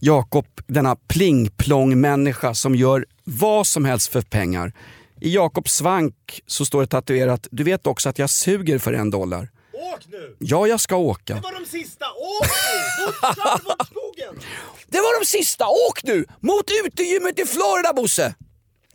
Jakob, denna pling-plong-människa som gör vad som helst för pengar. I Jakobs svank så står det tatuerat, du vet också att jag suger för en dollar. Åk nu! Ja, jag ska åka. Det var de sista! Åk nu! Mot skogen! Det var de sista, åk nu! Mot utegymmet i Florida Bosse!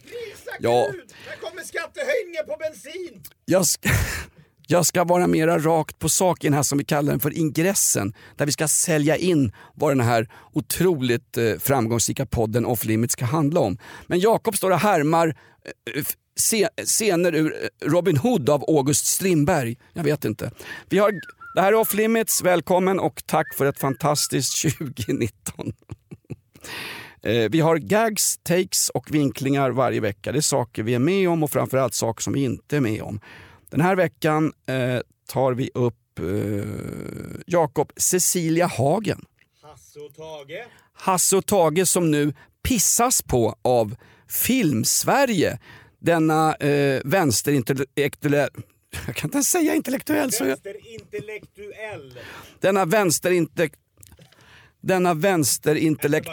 Prisa Ja. Gud! Här kommer skattehöjningar på bensin! Jag ska, jag ska vara mera rakt på sak i den här som vi kallar den för ingressen. Där vi ska sälja in vad den här otroligt eh, framgångsrika podden Off Limits ska handla om. Men Jakob står och härmar eh, se, scener ur eh, Robin Hood av August Strindberg. Jag vet inte. Vi har, det här är Off Limits, välkommen och tack för ett fantastiskt 2019. Eh, vi har gags, takes och vinklingar varje vecka. Det är saker vi är med om och framförallt saker som vi inte är med om. Den här veckan eh, tar vi upp eh, Jakob Cecilia Hagen. Hasse och Tage. Hasse och Tage som nu pissas på av Filmsverige. Denna eh, vänsterintellektuell... Jag kan inte ens säga intellektuell. Så jag, Vänsterintellektuell. denna vänsterinte... Denna vänsterintellekt...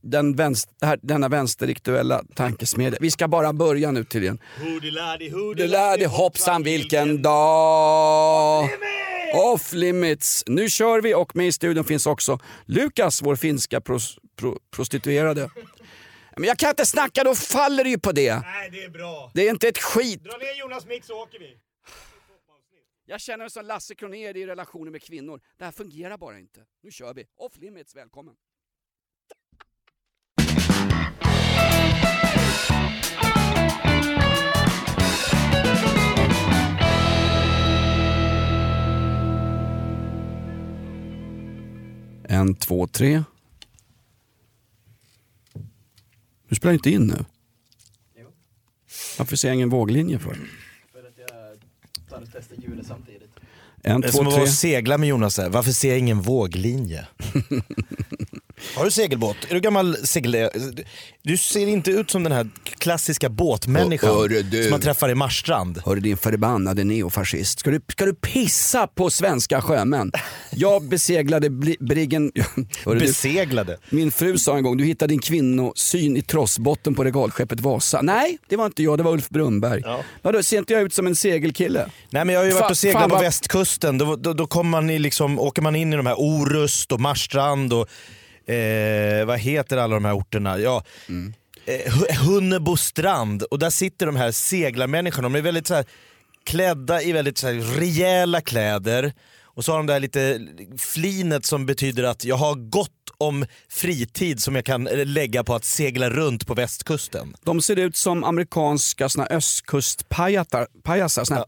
Den vänster, här, denna vänsterintellektuella tankesmedja. Vi ska bara börja nu tydligen. Hoodiladi hoppsan vilken dag! Off limits! Nu kör vi och med i studion finns också Lukas, vår finska pros, pro, prostituerade. Men jag kan inte snacka, då faller det ju på det. Nej, det är bra. Det är inte ett skit. Dra ner Jonas mick så åker vi. Jag känner mig som Lasse Kronér i relationer med kvinnor. Det här fungerar bara inte. Nu kör vi. Off limits, välkommen. En, två, tre. Du spelar inte in nu? Varför ser jag ingen våglinje för? En, Det är två, som att tre. och segla med Jonas där. Varför ser jag ingen våglinje? Har du segelbåt? Är du gammal segel... Du ser inte ut som den här klassiska båtmänniskan Åh, hörru du. som man träffar i Marstrand. Hörru din förbannade neofascist, ska du, ska du pissa på svenska sjömän? Jag beseglade bli, briggen... Hörru du, Beseglade. min fru sa en gång, du hittade din kvinnosyn i trossbotten på regalskeppet Vasa. Nej, det var inte jag, det var Ulf Brunberg. Ja. Vadå, ser inte jag ut som en segelkille? Nej men jag har ju varit och seglat på vad- västkusten. Då, då, då kommer man i liksom, åker man in i de här Orust och Marstrand och eh, vad heter alla de här orterna? Ja, eh, Hu- Hunnebostrand och där sitter de här seglarmänniskorna. De är väldigt så här, klädda i väldigt så här, rejäla kläder och så har de det här lite flinet som betyder att jag har gott om fritid som jag kan eh, lägga på att segla runt på västkusten. De ser ut som amerikanska såna östkustpajasar, såna här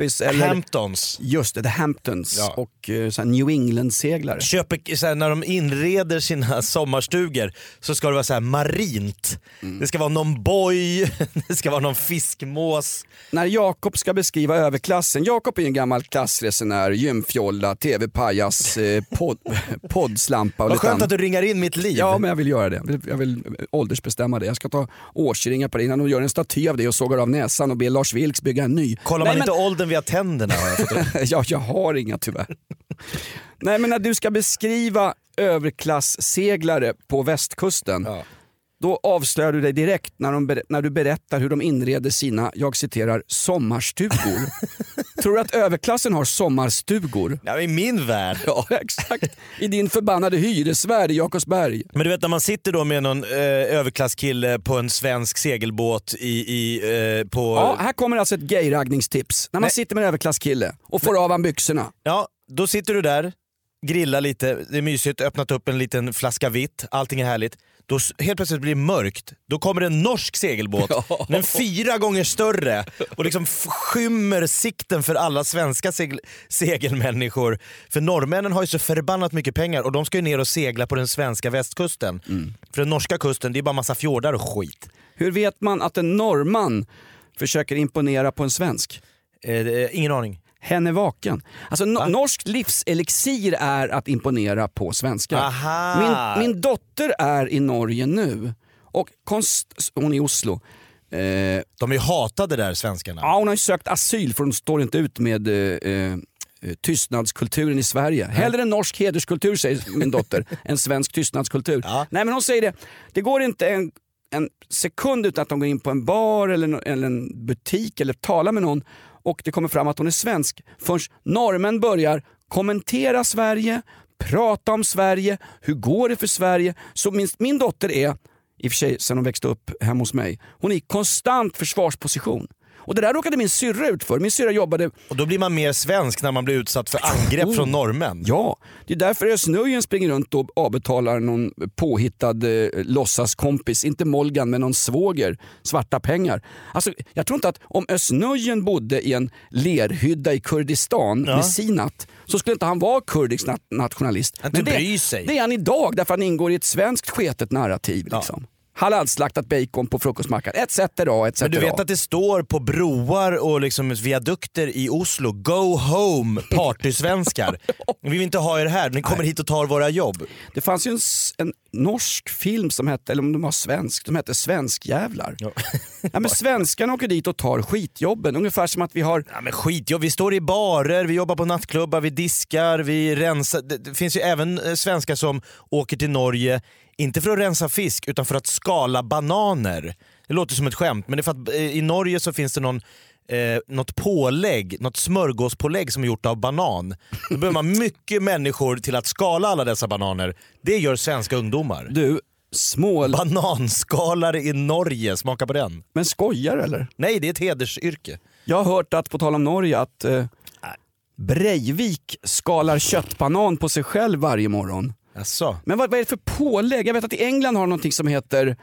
preppis eller... Hamptons. Just det, The Hamptons Ja. och eh, så New England-seglare. köper, så här, när de inreder sina sommarstugor så ska det vara så här marint. Det ska vara någon boj, det ska vara någon fiskmås. När Jakob ska beskriva överklassen, Jakob är ju en gammal klassresenär, gymfjolla, tv-pajas, eh, podd, poddslampa och Vad skönt att du ringar in mitt liv. Ja men jag vill göra det. Jag vill, jag vill åldersbestämma det. Jag ska ta årsringar på det innan de gör en staty av det och sågar av näsan och ber Lars Vilks bygga en ny. Kollar Nej, man men- inte åldern via tänderna? Har jag fått ja, jag har inga tyvärr. Nej men när du ska beskriva överklassseglare på västkusten, Ja. Då avslöjar du dig direkt när, de, när du berättar hur de inreder sina, jag citerar, sommarstugor. Tror du att överklassen har sommarstugor? Ja, I min värld. Ja exakt, i din förbannade hyresvärd i Jakobsberg. Men du vet när man sitter då med någon eh, överklasskille på en svensk segelbåt i, i, eh, på... Ja, här kommer alltså ett gayraggningstips. När man Nej. sitter med en överklasskille och får av han byxorna. Ja, då sitter du där, grillar lite, det är mysigt, öppnat upp en liten flaska vitt, allting är härligt. Då helt plötsligt blir det mörkt. Då kommer en norsk segelbåt, den är fyra gånger större och liksom skymmer sikten för alla svenska segl- segelmänniskor. För norrmännen har ju så förbannat mycket pengar och de ska ju ner och segla på den svenska västkusten. För den norska kusten det är bara massa fjordar och skit. Hur vet man att en norrman försöker imponera på en svensk? Eh, ingen aning. Hen är vaken. Alltså no- norsk livselixir är att imponera på svenskar. Min, min dotter är i Norge nu och konst, hon är i Oslo. Eh, De är hatade där svenskarna. ja, hon har ju sökt asyl för hon står inte ut med eh, eh, tystnadskulturen i Sverige. Hellre en norsk hederskultur säger min dotter än svensk tystnadskultur. Ja. Nej men hon säger det, det går inte en, en sekund utan att de går in på en bar eller en butik eller talar med någon och det kommer fram att hon är svensk förrän norrmän börjar kommentera Sverige, prata om Sverige, hur går det för Sverige? Så min, min dotter är, i och för sig sen hon växte upp hemma hos mig, hon är i konstant försvarsposition. Och det där råkade min syrra ut för. Min syrra jobbade Och då blir man mer svensk när man blir utsatt för angrepp Oh. från norrmän. Ja, det är därför Ösnöjen springer runt och avbetalar någon påhittad eh, låtsaskompis, inte Molgan men någon svåger, svarta pengar. Alltså, jag tror inte att om Ösnöjen bodde i en lerhydda i Kurdistan Ja. med Sinat så skulle inte han vara kurdisk nat- nationalist. Inte det, bry sig. det är han idag därför han ingår i ett svenskt sketet narrativ. Liksom. Halalslaktat bacon på frukostmackan, etc. etc. Men du vet att det står på broar och liksom viadukter i Oslo, Go home partysvenskar. Vi vill inte ha er här, ni kommer hit och tar våra jobb. Det fanns ju en, en norsk film som hette, eller om den var svensk, som hette Svenskjävlar. Ja. Ja. men svenskarna åker dit och tar skitjobben, ungefär som att vi har Ja, men skit, ja, vi står i barer, vi jobbar på nattklubbar, vi diskar, vi rensar. Det, det finns ju även eh, svenskar som åker till Norge, inte för att rensa fisk utan för att skala bananer. Det låter som ett skämt men det är för att eh, i Norge så finns det någon Eh, något pålägg, något smörgåspålägg som är gjort av banan. Då behöver man mycket människor till att skala alla dessa bananer. Det gör svenska ungdomar. du, smål... Bananskalare i Norge, smaka på den. Men skojar eller? Nej, det är ett hedersyrke. Jag har hört att, på tal om Norge, att eh, Breivik skalar köttbanan på sig själv varje morgon. Jaså? Men vad, vad är det för pålägg? Jag vet att i England har de någonting som heter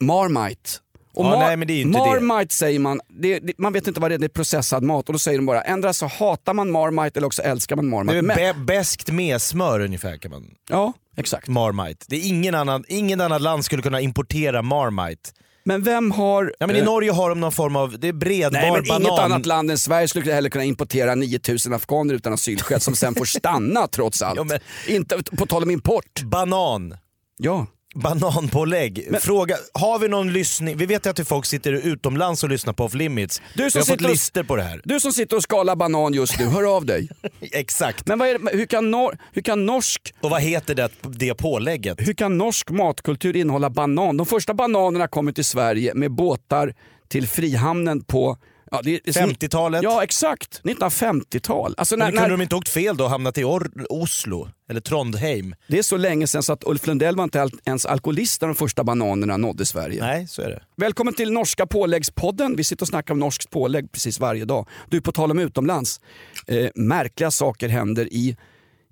Marmite. Och Ja, nej, men det är inte det. Marmite säger man, det, det, man vet inte vad det är, det är processad mat och då säger de bara ändra så hatar man Marmite eller också älskar man Det Marmite. Men, bä- bäst med smör ungefär kan man... ja, exakt. Marmite. Det är ingen annan, ingen annan land skulle kunna importera Marmite. Men vem har... Ja, men I eh, Norge har de någon form av, det är bredbar Nej men banan. inget annat land än Sverige skulle heller kunna importera 9000 afghaner utan asylskäl som sen får stanna trots allt. Ja, men- Inte på tal om import. Banan. Ja. Bananpålägg. Fråga, har vi någon lyssning? Vi vet ju att folk sitter utomlands och lyssnar på Off Limits. Du vi som har fått listor på det här. Du som sitter och skalar banan just nu, hör av dig. Exakt. Men det, hur, kan nor, hur, kan norsk, Och vad heter det, det pålägget? hur kan norsk matkultur innehålla banan? De första bananerna kom till Sverige med båtar till Frihamnen på ja, det, det, 50-talet? Ja exakt, 1950-tal. Alltså Men när, kunde när, de inte åkt fel då och hamnat i Or- Oslo? Eller Trondheim? det är så länge sedan så att Ulf Lundell var inte ens alkoholist när de första bananerna nådde Sverige. Nej, så är det. Välkommen till Norska påläggspodden. Vi sitter och snackar om norskt pålägg precis varje dag. Du, på tal om utomlands. Eh, märkliga saker händer i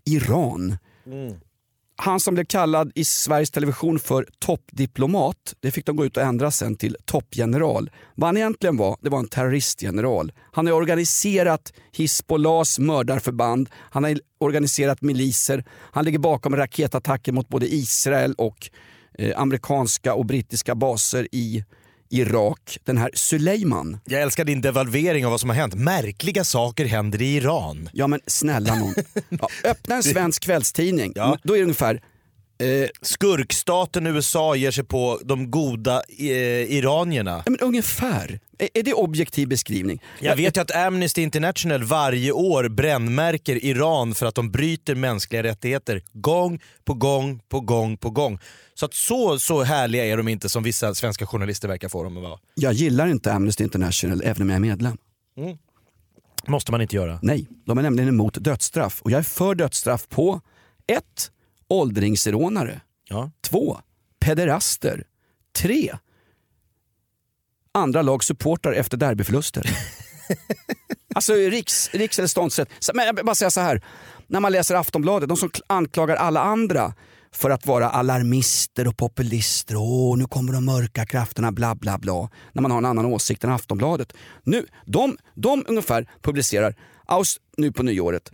Iran. Han som blev kallad i Sveriges Television för toppdiplomat, det fick de gå ut och ändra sen till toppgeneral. Vad han egentligen var, det var en terroristgeneral. Han har organiserat Hizbollahs mördarförband, han har organiserat miliser, han ligger bakom raketattacker mot både Israel och eh, amerikanska och brittiska baser i Irak. Den här Suleiman. Jag älskar din devalvering av vad som har hänt. Märkliga saker händer i Iran. Ja men snälla någon. Ja, öppna en svensk kvällstidning. Ja. Då är det ungefär eh, Skurkstaten USA ger sig på de goda eh, iranierna. Ja, men ungefär. Är, är det objektiv beskrivning? Jag vet ju att Amnesty International varje år brännmärker Iran för att de bryter mänskliga rättigheter gång på gång på gång på gång. Så att så, så härliga är de inte som vissa svenska journalister verkar få dem att vara. Jag gillar inte Amnesty International även om jag är medlem. Måste man inte göra. Nej, de är nämligen emot dödsstraff och jag är för dödsstraff på 1. Åldringsrånare. Ja. 2. Pederaster. 3. Andra lags supportrar efter derbyförluster. alltså riks, riks eller ståndsrätt. Men jag bara säga så här. När man läser Aftonbladet, de som kl- anklagar alla andra för att vara alarmister och populister. Åh, nu kommer de mörka krafterna, bla bla bla. När man har en annan åsikt än Aftonbladet. Nu, de, de ungefär publicerar, Aus, nu på nyåret,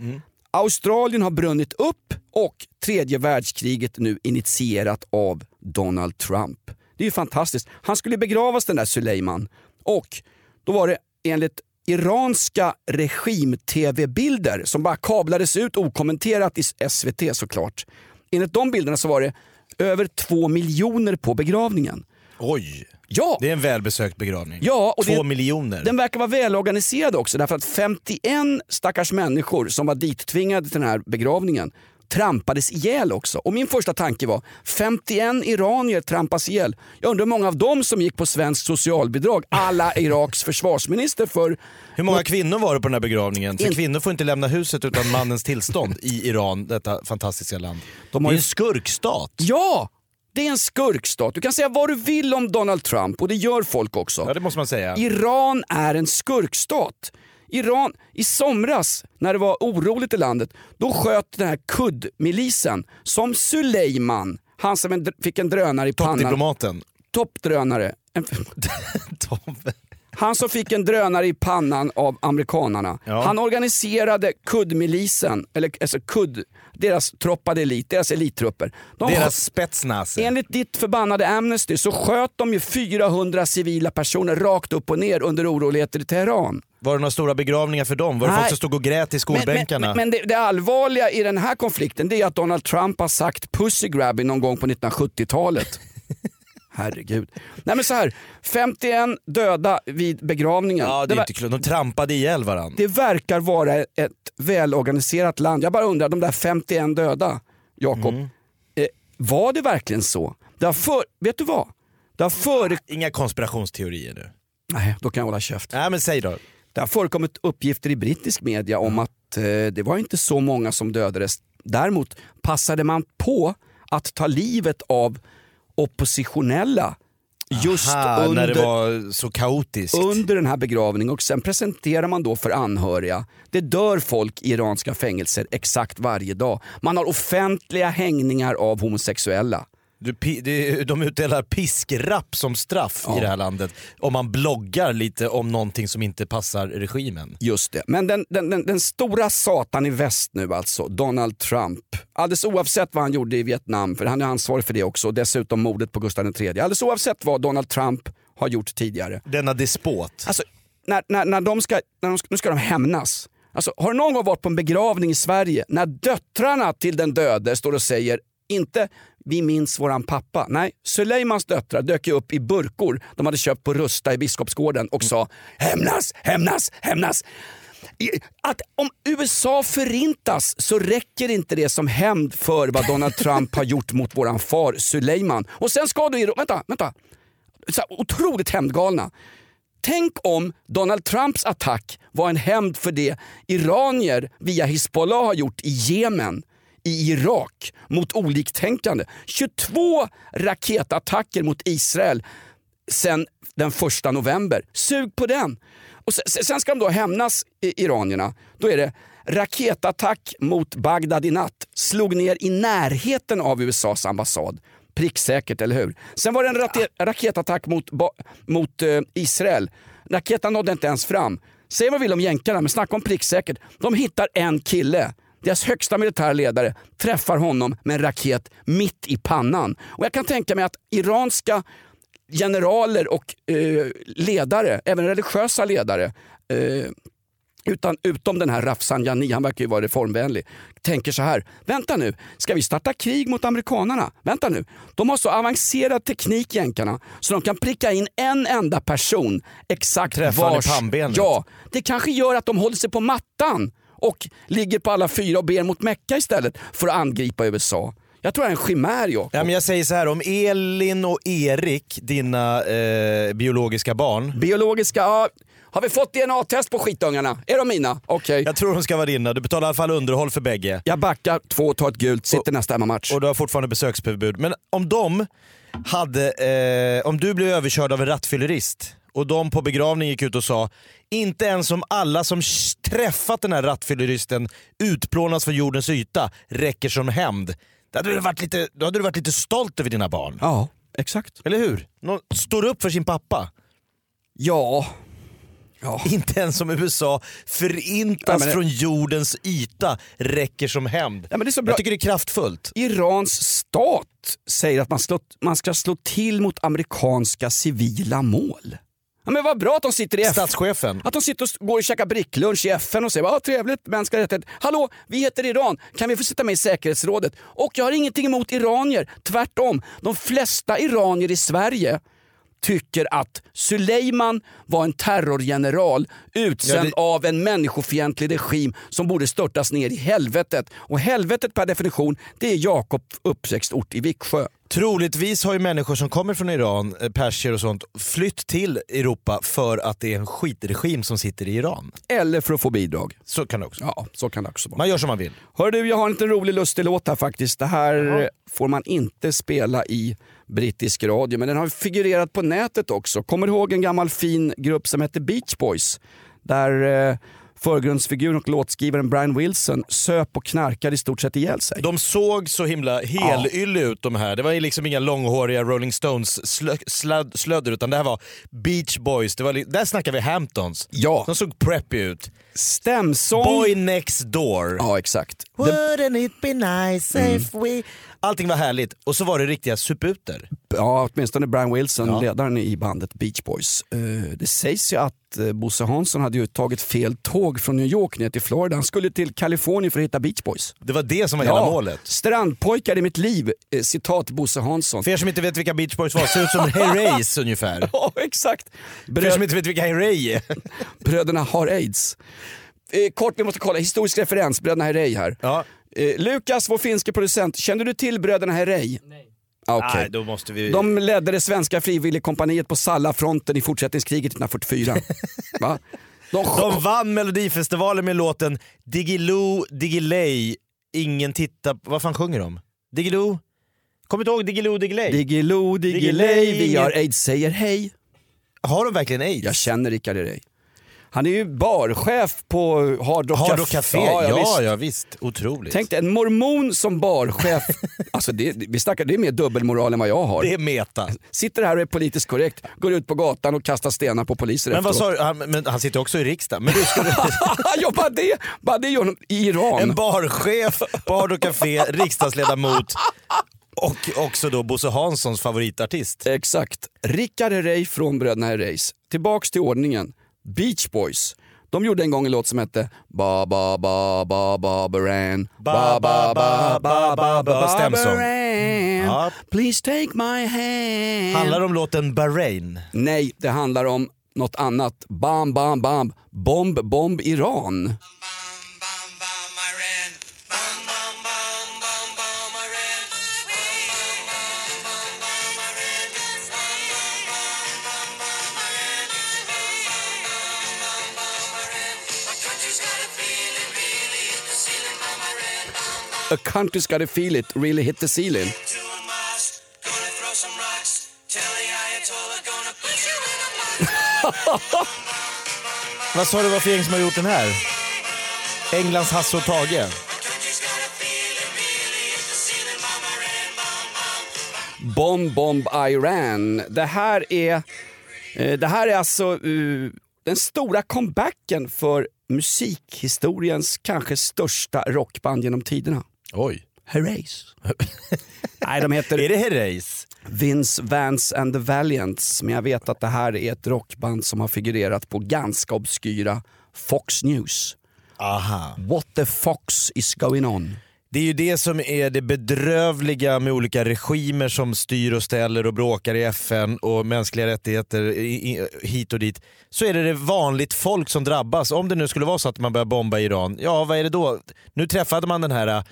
Australien har brunnit upp och tredje världskriget nu initierat av Donald Trump. Det är ju fantastiskt. Han skulle begravas den där Suleiman och då var det enligt iranska regim-tv-bilder som bara kablades ut okommenterat i SVT såklart. Enligt de bilderna så var det över två miljoner på begravningen. Oj, Ja, det är en välbesökt begravning. Ja, och Två det- miljoner. den verkar vara välorganiserad också därför att 51 stackars människor som var dittvingade till den här begravningen trampades ihjäl också. Och min första tanke var 51 iranier trampas ihjäl. Jag undrar hur många av dem som gick på svensk socialbidrag. Alla Iraks försvarsminister för Hur många kvinnor var det på den här begravningen? För In- kvinnor får inte lämna huset utan mannens tillstånd i Iran, detta fantastiska land. De det har är ju- en skurkstat. Ja! Det är en skurkstat. Du kan säga vad du vill om Donald Trump och det gör folk också. Ja det måste man säga. Iran är en skurkstat. Iran, i somras när det var oroligt i landet, då sköt den här kuddmilisen som Suleiman, han som en, fick en drönare i pannan. Toppdiplomaten. Toppdrönare. En. han som fick en drönare i pannan av amerikanarna. Ja. Han organiserade kuddmilisen, eller alltså kudd, deras troppade elit, deras elittrupper. De Deras spetsnase. Enligt ditt förbannade Amnesty så sköt de ju 400 civila personer rakt upp och ner under oroligheter i Teheran. Var det några stora begravningar för dem? Var det Nej. folk som stod och grät i skolbänkarna? Men, men, men det, det allvarliga i den här konflikten det är att Donald Trump har sagt pussy grabbing någon gång på 1970-talet. Herregud. Nej men så här, 51 döda vid begravningen. ja, det är inte klokt. De trampade ihjäl varandra. det verkar vara ett välorganiserat land. Jag bara undrar, de där 51 döda, Jakob, Mm. eh, var det verkligen så? Det har för, vet du vad? Det har före... Inga konspirationsteorier nu. Nej, då kan jag hålla käft. Nej men säg då. Det har förekommit uppgifter i brittisk media om att eh, det var inte så många som dödades. Däremot passade man på att ta livet av oppositionella just Aha, under, när det var så kaotiskt. under den här begravningen och sen presenterar man då för anhöriga. Det dör folk i iranska fängelser exakt varje dag. Man har offentliga hängningar av homosexuella. Du, det- de utdelar piskrapp som straff Ja. i det här landet om man bloggar lite om någonting som inte passar regimen. Just det. Men den, den, den, den stora satan i väst nu alltså, Donald Trump. Alldeles oavsett vad han gjorde i Vietnam, för han är ansvarig för det också, och dessutom mordet på Gustav III. Alldeles oavsett vad Donald Trump har gjort tidigare. Denna despot. Alltså, när, när, när de ska, när de ska, nu ska de hämnas. Alltså, har du någon gång varit på en begravning i Sverige när döttrarna till den döde står och säger inte vi minns våran pappa. Nej, Suleimans döttrar dök ju upp i burkor de hade köpt på Rusta i Biskopsgården och sa hämnas, hämnas, hämnas. Att om USA förintas så räcker inte det som hämnd för vad Donald Trump har gjort mot våran far Suleiman. Och sen ska du, vänta, vänta. Så här, otroligt hämndgalna. Tänk om Donald Trumps attack var en hämnd för det iranier via Hizbollah har gjort i Jemen, i Irak, mot oliktänkande. 22 raketattacker mot Israel sen den första november. Sug på den! Och sen, ska de då hämnas, iranierna. Då är det raketattack mot Bagdad i natt. Slog ner i närheten av USAs ambassad. Pricksäkert, eller hur? Sen var det en rate- raketattack mot, mot eh, Israel. Raketen nådde inte ens fram. Säg vad du vill om jänkarna, men snacka om pricksäkert. De hittar en kille, deras högsta militära ledare, träffar honom med en raket mitt i pannan. Och jag kan tänka mig att iranska generaler och eh, ledare, även religiösa ledare, eh, utan, utom den här Rafsanjani, han verkar ju vara reformvänlig, tänker så här. Vänta nu, ska vi starta krig mot amerikanerna? Vänta nu, de har så avancerad teknik jänkarna så de kan pricka in en enda person exakt Träffa han i vars... pannbenet. Ja, det kanske gör att de håller sig på mattan och ligger på alla fyra och ber mot Mecka istället för att angripa USA. Jag tror det är en chimär Jakob. Ja, men jag säger så här, om Elin och Erik, dina eh, biologiska barn, Biologiska, ja, har vi fått DNA-test på skitungarna? Är de mina? Okej. jag tror de ska vara dina. Du betalar i alla fall underhåll för bägge. Jag backar två och tar ett gult, sitter nästa hemmamatch. Och du har fortfarande besöksförbud. Men om de hade, eh, om du blev överkörd av en rattfyllerist och de på begravning gick ut och sa inte ens om alla som träffat den här rattfylleristen utplånas från jordens yta räcker som hämnd. Då hade, du varit lite, då hade du varit lite stolt över dina barn. Ja, exakt. Eller hur? Någon står upp för sin pappa. Ja. Ja. Inte ens som USA förintas Ja, det- från jordens yta räcker som hämnd. Ja. Jag tycker det är kraftfullt. Irans stat säger att man, slå, man ska slå till mot amerikanska civila mål. Ja, men vad bra att de sitter i FN. Statschefen. Att de sitter och går och käkar bricklunch i FN och säger ah, trevligt, mänskliga rättigheter. Hallå, vi heter Iran, kan vi få sitta med i säkerhetsrådet? Och jag har ingenting emot iranier, tvärtom. De flesta iranier i Sverige tycker att Suleiman var en terrorgeneral utsänd Ja, det- av en människofientlig regim som borde störtas ner i helvetet. Och helvetet per definition, det är Jakob uppväxtort i Viksjö. Troligtvis har ju människor som kommer från Iran, eh, persier och sånt, flytt till Europa för att det är en skitregim som sitter i Iran. Eller för att få bidrag. Så kan det också Ja, så kan det också vara. Man gör som man vill. Hör du, jag har en liten rolig lustig låt här faktiskt. Det här får man inte spela i brittisk radio, men den har figurerat på nätet också. Kommer du ihåg en gammal fin grupp som hette Beach Boys? Där eh, förgrundsfiguren och låtskrivaren Brian Wilson söp och knarkade i stort sett ihjäl sig. De såg så himla helylle ut de här. Det var liksom inga långhåriga Rolling Stones slö- slöd- slödder utan det här var Beach Boys. Det var, där snackar vi Hamptons. Ja. De såg preppy ut. Stämsång. Boy next door. Ja, exakt. Wouldn't it be nice if we... Allting var härligt och så var det riktiga suputer. ja, åtminstone Brian Wilson, ledaren i bandet Beach Boys. Eh, det sägs ju att eh, Bosse Hansson hade ju tagit fel tåg från New York ner till Florida. Han skulle till Kalifornien för att hitta Beach Boys. Det var det som var hela målet. Strandpojkar i mitt liv, eh, citat Bosse Hansson. För er som inte vet vilka Beach Boys var, ser ut som Herreys ungefär. Ja, exakt. För er Bröd, som inte vet vilka Herrey är. bröderna har aids. Eh, kort, vi måste kolla, historisk referens, bröderna Herrey här. Ja. Eh, Lukas, vår finske producent, kände du till bröderna Herrey? Nej. Okay. Nej, då måste vi... De ledde det svenska frivilligkompaniet på Salla-fronten i fortsättningskriget 1944. Va? De, De vann melodifestivalen med låten Diggiloo Diggiley, ingen tittar... Vad fan sjunger de? Diggiloo? Kommer du ihåg Diggiloo Diggiley? Diggiloo, diggiley, vi har aids, säger hej. Har de verkligen aids? Jag känner Rickard Herrey. Han är ju barchef på Hard Rock Hard Rock Café? Ja, Ja, ja, ja, visst. visst. Otroligt. Tänk dig en mormon som barchef. alltså det, vi snackar, det är mer dubbelmoral än vad jag har. Det är meta. Sitter här och är politiskt korrekt, går ut på gatan och kastar stenar på poliser Men vad efteråt. sa du? Han, men han sitter också i riksdagen. Men du skulle... ja, bara det, bara det gör honom i Iran. en barchef på Hard Rock Café, riksdagsledamot och också då Bosse Hanssons favoritartist. Exakt. Rickard Herrey från Bröderna Herreys. Tillbaks till ordningen. Beach Boys. De gjorde en gång en låt som hette Ba ba ba ba ba baran Ba, ba, ba, ba, ba, ba, stämsång. Please take my hand Handlar det om låten Bahrain? Nej, det handlar om något annat. Bam, bam, bam. Bomb, bomb, Iran. A country's gotta feel it, really hit the ceiling. Vad sa du var för gäng som har gjort den här? Englands Hasse och Tage. Bomb Bomb Iran. Det här är, eh, det här är alltså eh, den stora comebacken för musikhistoriens kanske största rockband genom tiderna. Oj. Herreys. Nej, de Är heter det Herreys? Vince Vance and the Valiants. Men jag vet att det här är ett rockband som har figurerat på ganska obskyra Fox News. Aha. What the fox is going on? Det är ju det som är det bedrövliga med olika regimer som styr och ställer och bråkar i FN och mänskliga rättigheter hit och dit. Så är det det vanligt folk som drabbas. Om det nu skulle vara så att man börjar bomba Iran, ja vad är det då? Nu träffade man den här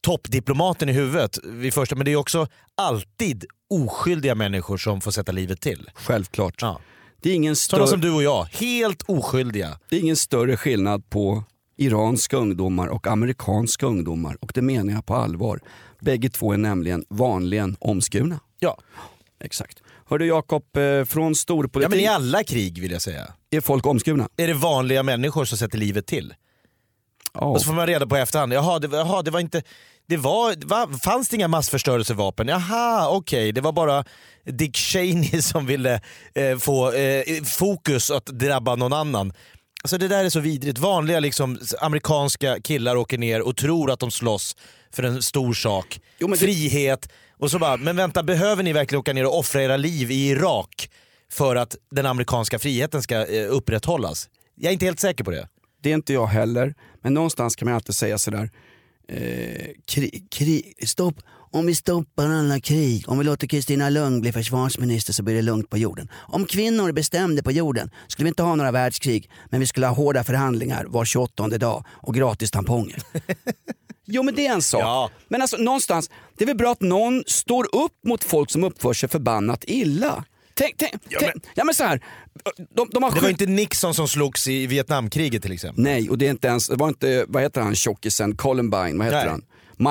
toppdiplomaten i huvudet vid första, men det är också alltid oskyldiga människor som får sätta livet till. Självklart. Ja. Det, är ingen Sådana större, som du och jag, helt oskyldiga. det är ingen större skillnad på iranska ungdomar och amerikanska ungdomar. Och det menar jag på allvar. Bägge två är nämligen vanligen omskurna. Ja. Exakt. Hördu Jakob, eh, från ja, storpolitik men i alla krig vill jag säga. är folk omskurna. Är det vanliga människor som sätter livet till? Ja. Och så får man reda på i efterhand, jaha det, jaha, det var inte det var, va, fanns det inga massförstörelsevapen? Jaha, okej, det var bara Dick Cheney som ville eh, få eh, fokus att drabba någon annan. Alltså det där är så vidrigt. Vanliga liksom, amerikanska killar åker ner och tror att de slåss för en stor sak. Jo, det- Frihet. Och så bara, men vänta, behöver ni verkligen åka ner och offra era liv i Irak för att den amerikanska friheten ska eh, upprätthållas? Jag är inte helt säker på det. Det är inte jag heller, men någonstans kan man alltid säga sådär, eh, krig, krig, stopp. Om vi stoppar alla krig, om vi låter Kristina Lugn bli försvarsminister så blir det lugnt på jorden. Om kvinnor bestämde på jorden skulle vi inte ha några världskrig, men vi skulle ha hårda förhandlingar var 28 dag och gratis tamponger. Jo men det är en sak. Ja. Men alltså någonstans, det är väl bra att någon står upp mot folk som uppför sig förbannat illa. Tänk, tänk, ja, men- tänk, ja men så här. De, de har Det var inte Nixon som slogs i Vietnamkriget till exempel. Nej, och det är inte ens, det var inte, vad heter han tjockisen, Columbine, vad heter Nej. han?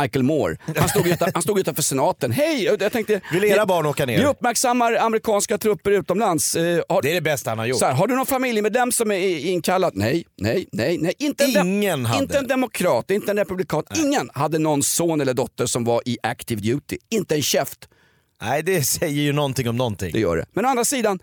Michael Moore. Han stod, utan, han stod utanför senaten. Hej! Jag tänkte, Vill era barn åka ner? Vi uppmärksammar amerikanska trupper utomlands. Eh, har, Det är det bästa han har gjort. så här, har du någon familjemedlem som är inkallad? Nej, nej, nej. nej. Inte en, Ingen hade. inte en demokrat, inte en republikan. Ingen hade någon son eller dotter som var i active duty. Inte en käft. Nej, det säger ju någonting om någonting. Det gör det. Men å andra sidan,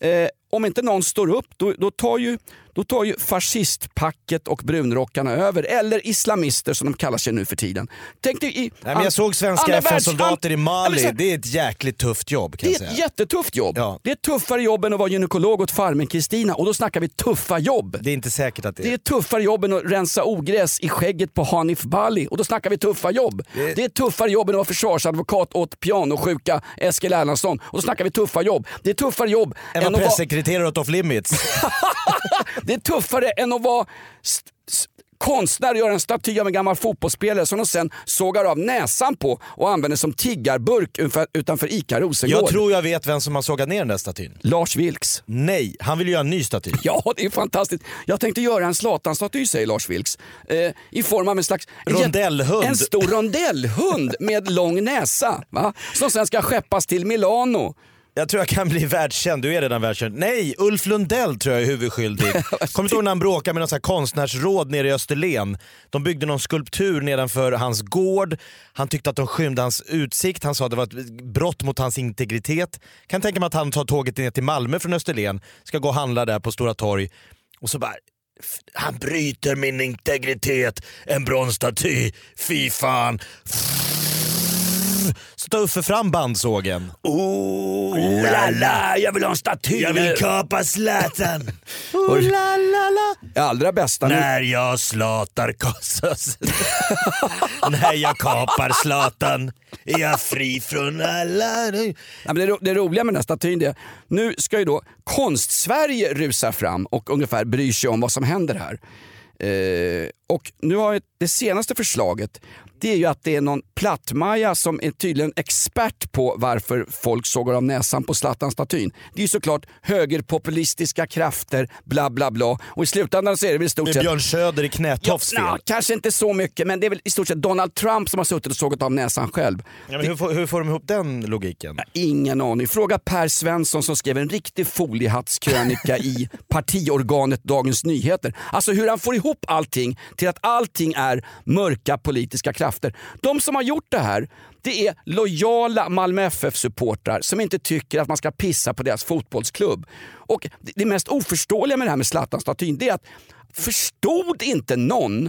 eh, om inte någon står upp då, då, tar ju, då tar ju fascistpacket och brunrockarna över. Eller islamister som de kallar sig nu för tiden. Tänk dig i Nej, men jag såg svenska FN-soldater i Ja, Mali. så här, Det är ett jäkligt tufft jobb kan det är ett säga. jättetufft jobb. Ja. Det är ett tuffare jobb än att vara gynekolog åt farmen Kristina och då snackar vi tuffa jobb. Det är inte säkert att det Det är. är tuffare jobb än att rensa ogräs i skägget på Hanif Bali och då snackar vi tuffa jobb. Det är tuffare jobb än att vara försvarsadvokat åt pianosjuka Eskil Erlandsson och då snackar vi tuffa jobb. Det är tuffare jobb Än än att vara pressekreterare åt Off Limits. det är tuffare än att vara konstnär och göra en staty av en gammal fotbollsspelare som de sen sågar av näsan på och använder som tiggarburk utanför ICA Rosengård. Jag tror jag vet vem som har sågat ner den där statyn. Lars Vilks. Nej, han vill göra en ny staty. Ja, det är fantastiskt. Jag tänkte göra en Zlatan-staty, säger Lars Vilks. Eh, I form av en slags... Rondellhund. En stor rondellhund med lång näsa. Va? Som sen ska skeppas till Milano. Jag tror jag kan bli världskänd, du är redan världskänd. Nej, Ulf Lundell tror jag är huvudskyldig. Kommer du ihåg när han bråkade med någon här konstnärsråd nere i Österlen? De byggde någon skulptur nedanför hans gård. Han tyckte att de skymde hans utsikt. Han sa att det var ett brott mot hans integritet. Kan tänka mig att han tar tåget ner till Malmö från Österlen, ska gå och handla där på Stora torg och så bara "F- han bryter min integritet, en bronsstaty, fy fan. Så tar Uffe fram bandsågen. Oh, la, la, jag vill ha en staty. Jag vill kapa Zlatan. Och- la, la, la. Det allra bästa nu. När jag slatar Kossos. När jag kapar Zlatan är jag fri från alla... Ja, men det, ro- det roliga med den här statyn är, nu ska ju då konst-Sverige rusa fram och ungefär bry sig om vad som händer här. Eh, och nu har jag, det senaste förslaget det är ju att det är någon plattmaja som är tydligen expert på varför folk sågar av näsan på Zlatan-statyn. Det är ju såklart högerpopulistiska krafter, bla bla bla. Och i slutändan så är det väl i stort sett Björn Söder i knätofs fel. Ja, kanske inte så mycket, men det är väl i stort sett Donald Trump som har suttit och sågat av näsan själv. Ja, men hur, får, hur får de ihop den logiken? Ingen aning. Fråga Per Svensson som skrev en riktig foliehattskrönika i partiorganet Dagens Nyheter. Alltså hur han får ihop allting till att allting är mörka politiska krafter. De som har gjort det här, det är lojala Malmö FF-supportrar som inte tycker att man ska pissa på deras fotbollsklubb. Och det- mest oförståeliga med det här med Zlatan-statyn, det är att förstod inte någon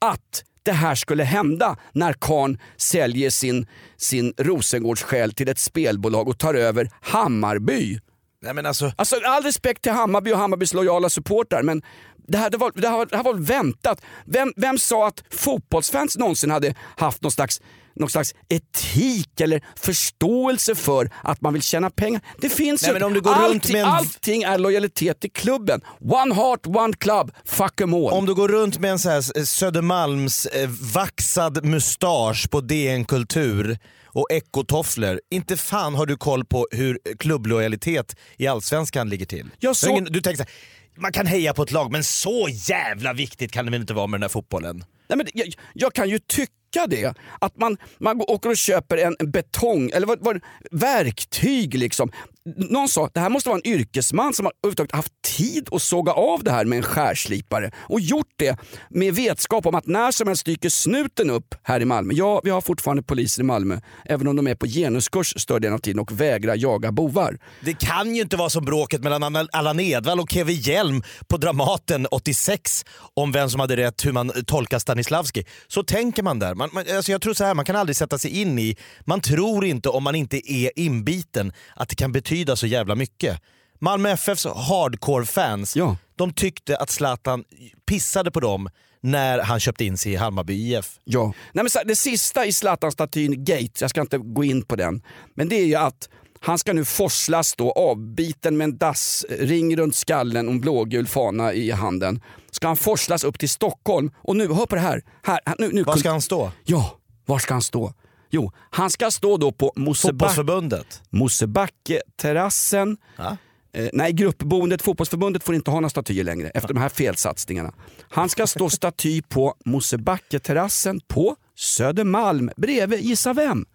att det här skulle hända när Karn säljer sin, sin Rosengårdssjäl till ett spelbolag och tar över Hammarby. Nej, men alltså, Alltså all respekt till Hammarby och Hammarbys lojala supportrar men det här, det var, det här, det här var väntat. Vem, vem sa att fotbollsfans någonsin hade haft någon slags, någon slags etik eller förståelse för att man vill tjäna pengar? Det finns Nej, ju, om du går allting, runt med en- allting är lojalitet till klubben. One heart, one club, fuck em all. om du går runt med en så här Södermalms eh, vaxad mustasch på DN Kultur och ekotofflor, inte fan har du koll på hur klubblojalitet i Allsvenskan ligger till. Jag ingen- Du tänker så här, man kan heja på ett lag men så jävla viktigt kan det väl inte vara med den här fotbollen? Nej, men jag, jag kan ju tycka det. Att man, man åker och köper en betong, eller vad, vad, verktyg liksom någon sa att det här måste vara en yrkesman som har överhuvudtaget haft tid att såga av det här med en skärslipare och gjort det med vetskap om att när som helst dyker snuten upp här i Malmö. Ja, vi har fortfarande poliser i Malmö, även om de är på genuskurs större delen av tiden och vägrar jaga bovar. Det kan ju inte vara som bråket mellan Allan Edwall och Kevin Hjelm på Dramaten 86 om vem som hade rätt hur man tolkar Stanislavski. Så tänker man där. Man, man, alltså jag tror så här, man kan aldrig sätta sig in i, man tror inte om man inte är inbiten att det kan betyda så jävla mycket. Malmö FFs hardcore-fans, Ja. de tyckte att Zlatan pissade på dem när han köpte in sig i Hammarby IF. Ja. Nej, men det sista i Zlatan-statyn Gate, jag ska inte gå in på den, men det är ju att han ska nu forslas då avbiten med en dassring runt skallen och en blågul fana i handen. Ska han forslas upp till Stockholm och nu, hör på det här. här nu, nu, Var ska han stå? Ja, var ska han stå? Jo, han ska stå då på Moseback, Fotbollsförbundet? Mosebacke-terrassen. Ja. Eh, nej, gruppboendet, fotbollsförbundet får inte ha några statyer längre efter de här felsatsningarna. Han ska stå staty på Mosebacke-terrassen på Södermalm bredvid, gissa vem?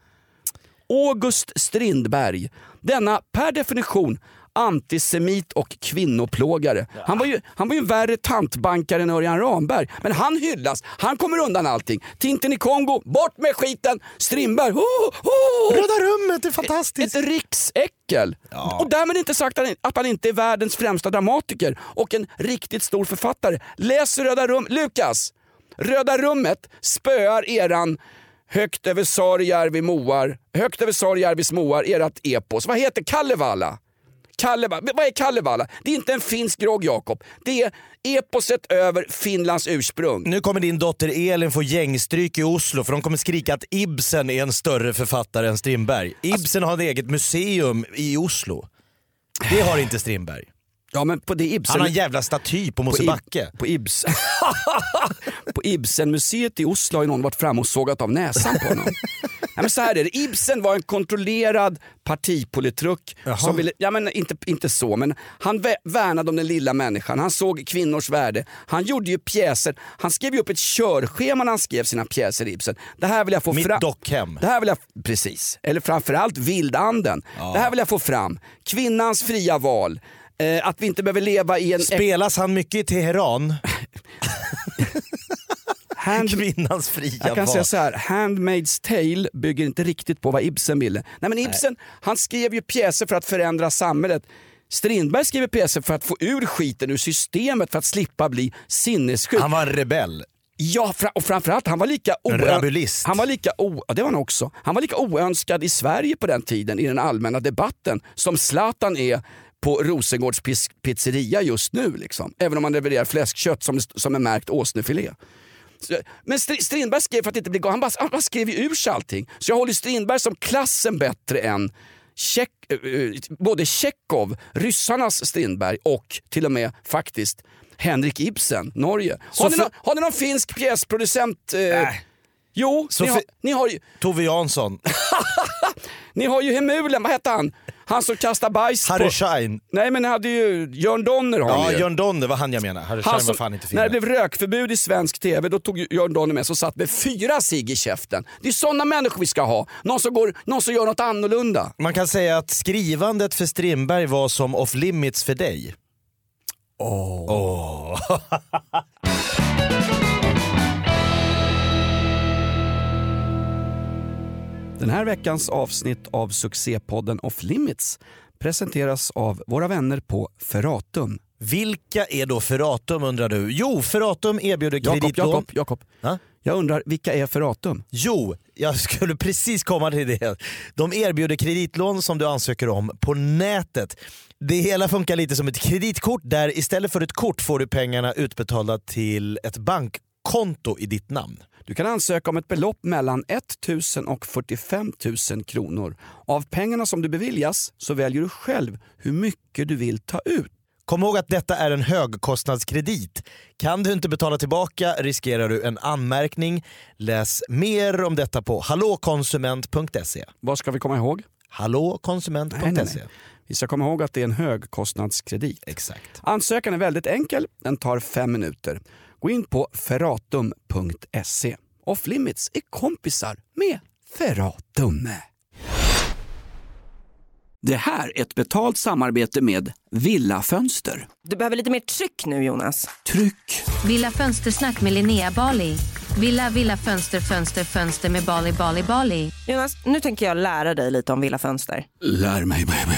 August Strindberg. Denna per definition antisemit och kvinnoplågare. Han, var ju, han var ju värre tantbankare än Örjan Ramberg. Men han hyllas, han kommer undan allting. Tintin i Kongo, bort med skiten! Strindberg, oh, oh. Röda rummet är fantastiskt! Ett riksäckel! Och därmed inte sagt att han- inte är världens främsta dramatiker och en riktigt stor författare. Läs Röda rum... Lukas! Röda rummet spöar eran Högt över Sorjarvi moar, högt över Sorjarvis moar, ert epos. Vad heter Kalevala? Kalevala. Vad är Kalevala? Det är inte en finsk grogg Jakob. Det är eposet över Finlands ursprung. Nu kommer din dotter Elin få gängstryk i Oslo för de kommer skrika att Ibsen är en större författare än Strindberg. Ibsen har ett eget museum i Oslo. Det har inte Strindberg. Ja men på det Ibsen... Han har en jävla staty på på, Mosebacke. Ib- på, Ibs på Ibsenmuseet i Oslo har ju någon varit framme och sågat av näsan på honom. Men så här är det. Ibsen var en kontrollerad partipolitruk. Som ville, ja, men inte, inte så, men han vä- värnade om den lilla människan. Han såg kvinnors värde. Han gjorde ju pjäser. Han skrev ju upp ett körschema när han skrev sina pjäser Ibsen. Det här vill jag få Mitt fram. dockhem. Det här vill jag, precis. Eller framförallt Vildanden. Det här vill jag få fram. Kvinnans fria val. Eh, att vi inte behöver leva i en... Spelas han mycket i Teheran? hand, Kvinnans fria Jag kan val. säga så här, Handmaid's Tale bygger inte riktigt på vad Ibsen ville. Nej men Ibsen, han skrev ju pjäser för att förändra samhället. Strindberg skriver pjäser för att få ur skiten ur systemet för att slippa bli sinnessjuk. Han var en rebell. Ja, och framförallt han var lika rabulist. Han var lika o- ja, det var han också. Han var lika oönskad i Sverige på den tiden i den allmänna debatten som Zlatan är på Rosengårds pizzeria just nu. Liksom. Även om han levererar fläskkött som, som är märkt åsnefilé. Men Str- Strindberg skrev för att inte bli galen. Han bara, han bara skrev ju ur sig allting. Så jag håller Strindberg som klassen bättre än Tjeck, eh, eh, både Tjechov, ryssarnas Strindberg och till och med faktiskt Henrik Ibsen, Norge. Har, ni, någon, har ni någon finsk pjäsproducent? Eh. Jo, Så ni har, ni, har ju, Tove Jansson. ni har ju Hemulen, vad hette han? Han som kastar bajs Harry på... Schein. Nej men hade ju Jörn Donner har Ja, ju. Jörn Donner var han jag menar. Harry Han Schein var som, fan inte fin. när det blev rökförbud i svensk tv då tog Jörn Donner med sig och satt med fyra cigg i käften. Det är sådana människor vi ska ha. Någon som, går, någon som gör något annorlunda. Man kan säga att skrivandet för Strindberg var som off limits för dig. Den här veckans avsnitt av succépodden Off Limits presenteras av våra vänner på Ferratum. Vilka är då Ferratum undrar du? Jo, Ferratum erbjuder Jakob, kreditlån. Jakob, Jakob. Ja? Jag undrar, vilka är Ferratum? Jo, jag skulle precis komma till det. De erbjuder kreditlån som du ansöker om på nätet. Det hela funkar lite som ett kreditkort där istället för ett kort får du pengarna utbetalda till ett bankkonto i ditt namn. Du kan ansöka om ett belopp mellan 1 000 och 45 000 kronor. Av pengarna som du beviljas så väljer du själv hur mycket du vill ta ut. Kom ihåg att detta är en högkostnadskredit. Kan du inte betala tillbaka riskerar du en anmärkning. Läs mer om detta på hallåkonsument.se. Vad ska vi komma ihåg? Hallåkonsument.se. Vi ska komma ihåg att det är en högkostnadskredit. Exakt. Ansökan är väldigt enkel, den tar fem minuter. Gå in på ferratum.se. Off Limits är kompisar med Ferratum. Det här är ett betalt samarbete med Villa Fönster. Du behöver lite mer tryck nu Jonas. Tryck! Villa Fönstersnack med Linnea Bali. Villa, villa, fönster, fönster, fönster med Bali, Bali, Bali. Jonas, nu tänker jag lära dig lite om Villa Fönster. Lär mig baby.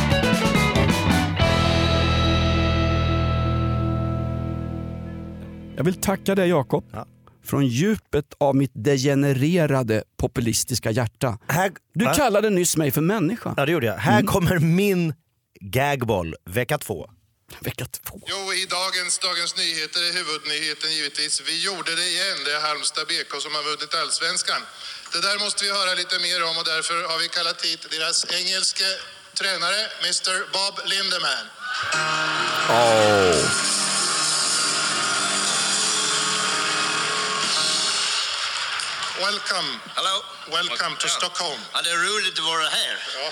Jag vill tacka dig Jakob. Från djupet av mitt degenererade populistiska hjärta. Här, Du Va? kallade nyss mig för människa. Ja det gjorde jag. Här kommer min gagboll vecka två. Vecka två. Jo, i dagens Dagens Nyheter är huvudnyheten givetvis Vi gjorde det igen. Det är Halmstad BK som har vunnit allsvenskan. Det där måste vi höra lite mer om och därför har vi kallat hit deras engelske tränare, Mr Bob Lindeman. Welcome. Hallå? Welcome to Stockholm. Ja, det är roligt att vara här. Ja.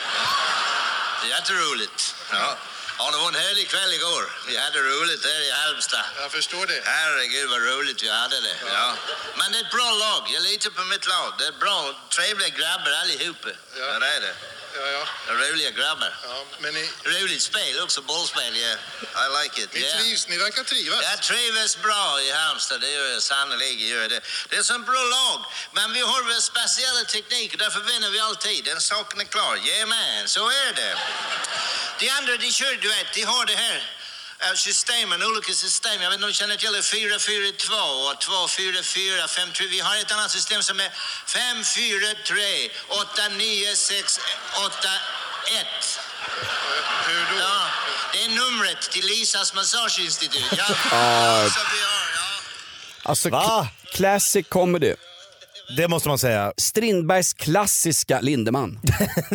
Det är jätteroligt. Ja. Ja, det var en härlig kväll igår. Vi hade roligt där i Halmstad. Jag förstår det. Herregud vad roligt vi hade det. Ja. Men det är ett bra lag. Jag litar på mitt lag. Det är bra, trevliga grabbar allihopa. Ja. Ja. det är det. Ja, roliga grabbar. ja men ni, Roligt spel också, bollspel. Yeah. I like it. ni yeah. trivs, ni verkar trivas. Jag trivs bra i Halmstad, det gör jag sannerligen. Gör det. det är en bra lag, men vi har väl speciella tekniker, därför vinner vi alltid. Den saken är klar. Jajamän, så är det. De andra, de kör, du vet, de har det här systemen, olika system. Jag vet inte om du känner till det, 4-4-2 och 2-4-4, 5-3. Vi har ett annat system som är 5-4-3, 8-9-6, 8-1. Hur då? Ja, det är numret till Lisas massageinstitut. Ja. Så vi har, ja. Alltså, Va? classic comedy. Det måste man säga. Strindbergs klassiska Lindeman.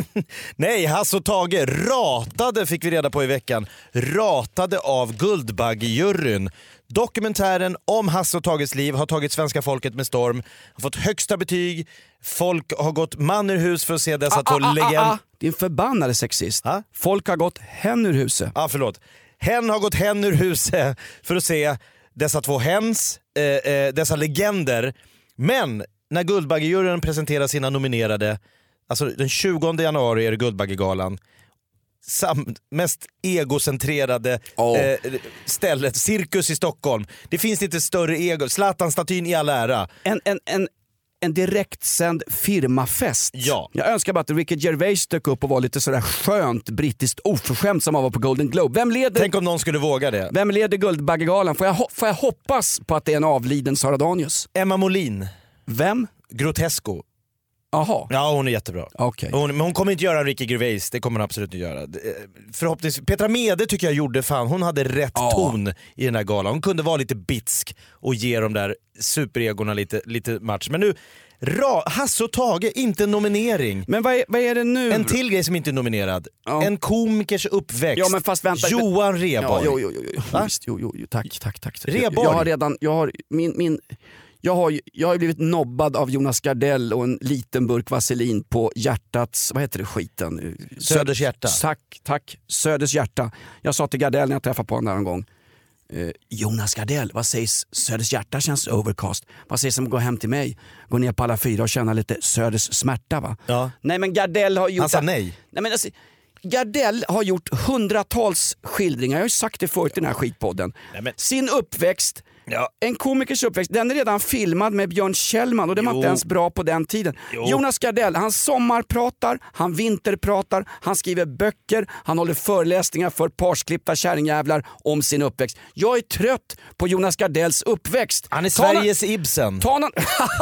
Nej, Hasse och Tage ratade, fick vi reda på i veckan, ratade av Guldbaggejuryn. Dokumentären om Hasse och Tages liv har tagit svenska folket med storm, har fått högsta betyg, folk har gått man ur hus för att se dessa två legender. Din förbannade sexist. Ah? Folk har gått hen ur huset. Ja, förlåt. Hen har gått hen ur huset för att se dessa två hens, eh, eh, dessa legender. Men när Guldbaggejuryn presenterar sina nominerade, alltså den 20 januari är det Guldbaggegalan, sam, mest egocentrerade Ja. eh, stället, Cirkus i Stockholm. Det finns inte större ego, Zlatan-statyn i all ära. En, en, en, en direktsänd firmafest. Ja. Jag önskar bara att Ricky Gervais dök upp och var lite sådär skönt brittiskt oförskämt som han var på Golden Globe. Vem leder, Tänk om någon skulle våga det. vem leder Guldbaggegalan? Får jag, får jag hoppas på att det är en avliden Sara Danius? Emma Molin, Vem? Grotesco. Jaha. Ja hon är jättebra. Okej. Hon, men hon kommer inte göra en Ricky Gervais, det kommer hon absolut inte göra. Eh, Förhoppningsvis, Petra Mede tycker jag gjorde fan, hon hade rätt Ja. ton i den här galan. Hon kunde vara lite bitsk och ge de där superegorna lite, lite match. Men nu, ra, Hasse och Tage, inte nominering. Men vad är, vad är det nu? En till grej som inte är nominerad. Ja. En komikers uppväxt. Ja men fast vänta. Johan Ja, Rheborg. jo, jo, jo, jo. Va? Visst, jo, jo, jo. Tack, tack, tack. Rheborg? Jag har redan, jag har, min, min, jag har, jag har blivit nobbad av Jonas Gardell och en liten burk vaselin på hjärtats, vad heter det skiten? Söders hjärta. Tack, tack. Söders hjärta. Jag sa till Gardell när jag träffade på honom där en gång. Eh, Jonas Gardell, vad sägs? Söders hjärta känns overcast. Vad sägs om att gå hem till mig, gå ner på alla fyra och känna lite Söders smärta va? Ja. Nej men Gardell har gjort... Han sa nej. Nej, men alltså, Gardell har gjort hundratals skildringar, jag har ju sagt det förut i den här skitpodden. Nej, men- Sin uppväxt, Ja. en komikers uppväxt, den är redan filmad med Björn Kjellman och var Jo. inte ens bra på den tiden. Jo. Jonas Gardell, han sommarpratar, han vinterpratar, han skriver böcker, han håller föreläsningar för parsklippta kärringjävlar om sin uppväxt. Jag är trött på Jonas Gardells uppväxt. Han är Ta Sveriges Ibsen. Ta någon,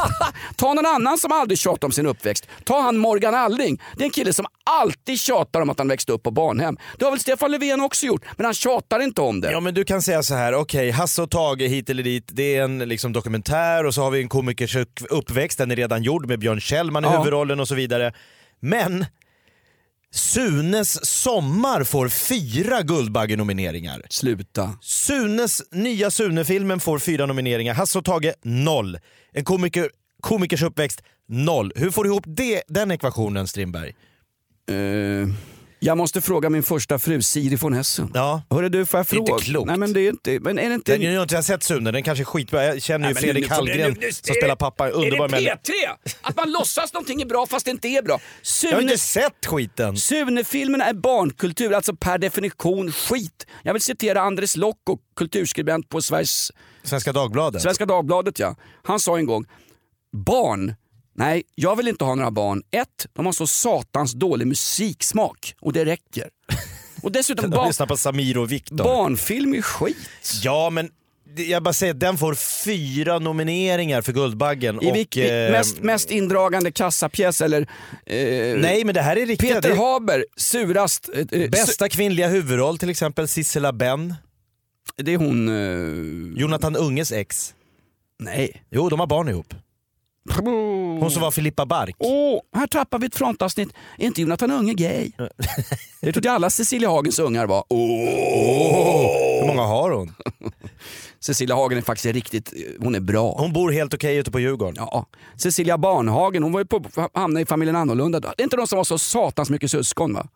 ta någon annan som aldrig tjatar om sin uppväxt. Ta han Morgan Alling. Det är en kille som alltid tjatar om att han växte upp på barnhem. Det har väl Stefan Löfven också gjort, men han tjatar inte om det. Ja men du kan säga så här, okej Hasse och Tage hit eller dit, det är en liksom, dokumentär och så har vi en komikers upp- uppväxt, den är redan gjord med Björn Kjellman i Ja. huvudrollen och så vidare. Men Sunes sommar får fyra Guldbaggenomineringar. Sluta. Sunes nya Sune-filmen får fyra nomineringar, Hasse och Tage noll. En komiker, komikers uppväxt noll. Hur får du ihop det, den ekvationen Strindberg? Eh, jag måste fråga min första fru Siri von Hessen. Ja. Hörru du, får jag Det är inte fråga? klokt. Nej men det är inte... Men är det inte... Den, jag har inte sett Sune, den kanske är skitbra. Jag känner ju Nej, Fredrik nu- Hallgren nu- nu- som spelar pappa, underbar Är det människa. P3? Att man låtsas någonting är bra fast det inte är bra. Jag har Sune, inte sett skiten. Sune-filmerna är barnkultur, alltså per definition skit. Jag vill citera Andres Lokko, kulturskribent på Sveriges Svenska Dagbladet. Svenska Dagbladet ja. Han sa en gång, barn, nej jag vill inte ha några barn. Ett, de har så satans dålig musiksmak och det räcker. Och dessutom, barn, på Samir och Viktor. barnfilm är skit. Ja men jag bara säger, den får fyra nomineringar för Guldbaggen. I och, vilk, eh, mest, mest indragande kassapjäs eller... Eh, Nej men det här är riktiga. Peter det Haber, surast. eh, eh, bästa kvinnliga huvudroll till exempel, Sissela Benn. Det är hon... Eh, Jonathan Unges ex. nej. Jo, de har barn ihop. Hon som var Filippa Bark. Åh, här tappar vi ett frontavsnitt. Är inte Jonathan Unge gay? Det trodde alla Cecilia Hagens ungar var. Hur många har hon? Cecilia Hagen är faktiskt riktigt, hon är bra. Hon bor helt okej ute på Djurgården. Ja. Cecilia Barnhagen, hon var ju på, hamnade i familjen Annorlunda. Det är inte de som var så satans mycket syskon va?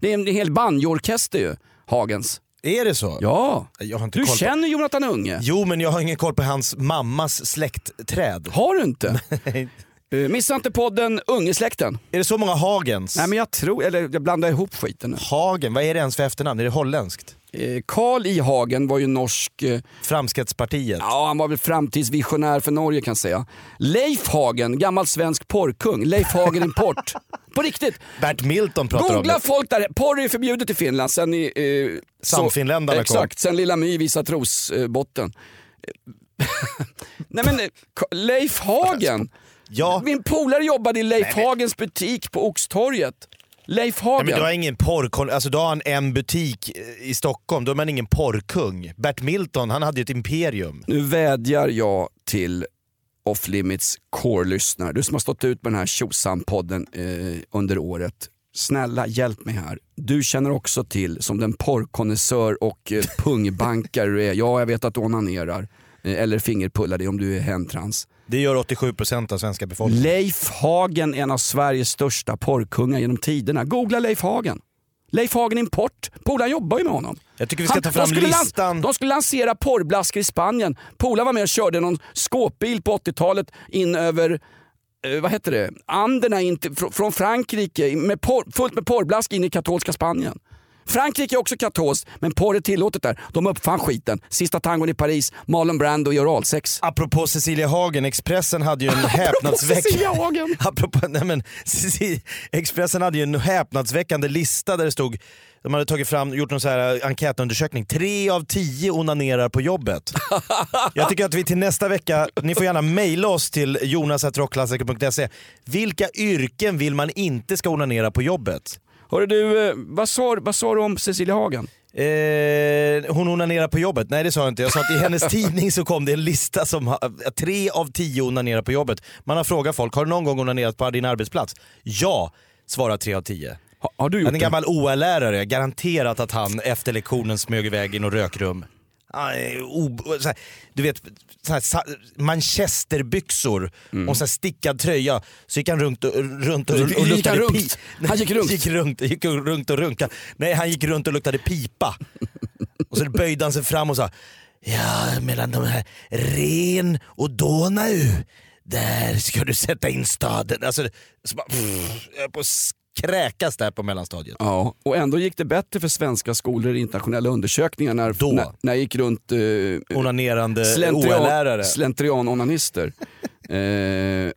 Det är en hel banjoorkester ju, Hagens. Är det så? Ja, Jag har inte du koll på- känner Jonathan Unge. Jo men jag har ingen koll på hans mammas släktträd. Har du inte? Eh, Missa inte podden Ungesläkten. Är det så många Hagens? Nej men jag tror, eller jag blandar ihop skiten nu. Hagen, vad är det ens för efternamn? Är det holländskt? Eh, Karl I Hagen var ju norsk, eh, Framskrittspartiet? ja han var väl framtidsvisionär för Norge kan jag säga. Leif Hagen, gammal svensk porrkung. Leif Hagen Import. På riktigt. Bert Milton pratar om Googla folk där, porr är förbjudet i Finland sen i... Eh, Samfinländarna kom. Exakt, sen Lilla My visar trosbotten. Nej men eh, Leif Hagen. Ja, Min polare jobbade i Leif Hagens butik på Oxtorget. Leif Nej, Hagen. men du har ingen porrkon... Alltså du har en, en butik eh, i Stockholm, då är man ingen porrkung. Bert Milton, han hade ju ett imperium. Nu vädjar jag till Off Limits core-lyssnare, du som har stått ut med den här tjosan-podden eh, under året. Snälla hjälp mig här. Du känner också till, som den porrkonnässör och eh, pungbankare du är, ja jag vet att du onanerar, eh, eller fingerpullar dig om du är hentrans. Det gör 87% av svenska befolkningen. Leif Hagen är en av Sveriges största porrkungar genom tiderna. Googla Leif Hagen. Leif Hagen Import, polaren jobbar ju med honom. Jag tycker vi ska ta fram de listan. de skulle lansera porrblaskor i Spanien. Polaren var med och körde någon skåpbil på 80-talet in över eh, vad heter det? Anderna in till, fr- från Frankrike med porr, fullt med porrblask in i katolska Spanien. Frankrike är också katolskt, men porr är tillåtet där. De uppfann skiten. Sista tangon i Paris, Marlon Brando gör oralsex. Apropå Cecilia Hagen, Expressen hade ju en Cecilia häpnadsväckande... Hagen. Apropå, nej men, Expressen hade ju en häpnadsväckande lista där det stod de hade tagit fram, gjort någon så här enkätundersökning. Tre av tio onanerar på jobbet. Jag tycker att vi till nästa vecka, ni får gärna mejla oss till jonas.rockklassiker.se. Vilka yrken vill man inte ska onanera på jobbet? Hörru du, eh, vad sa, vad sa du om Cecilia Hagen? Eh, hon onanerar på jobbet? Nej det sa jag inte. Jag sa att i hennes tidning så kom det en lista som tre av tio onanerar på jobbet. Man har frågat folk, har du någon gång onanerat på din arbetsplats? Ja, svarar tre av tio. Ha, har du gjort En det? gammal OL-lärare, garanterat att han efter lektionen smög iväg i något rökrum. Ah, eh, o- så här, Du vet, manchesterbyxor Mm. och så stickad tröja. Så gick han runt och, runt och, och luktade runt? pi- Han gick runt? gick runt, gick runt och runkade. Nej, han gick runt och luktade pipa. Och så böjde han sig fram och sa Ja, mellan de här Ren och Donau, där ska du sätta in staden. Alltså, så bara, pff, jag är på kräkas där på mellanstadiet. Ja, och ändå gick det bättre för svenska skolor i internationella undersökningar när, Då? när, när jag gick runt eh, Onanerande slentrian, OL-lärare. slentrian-onanister. eh,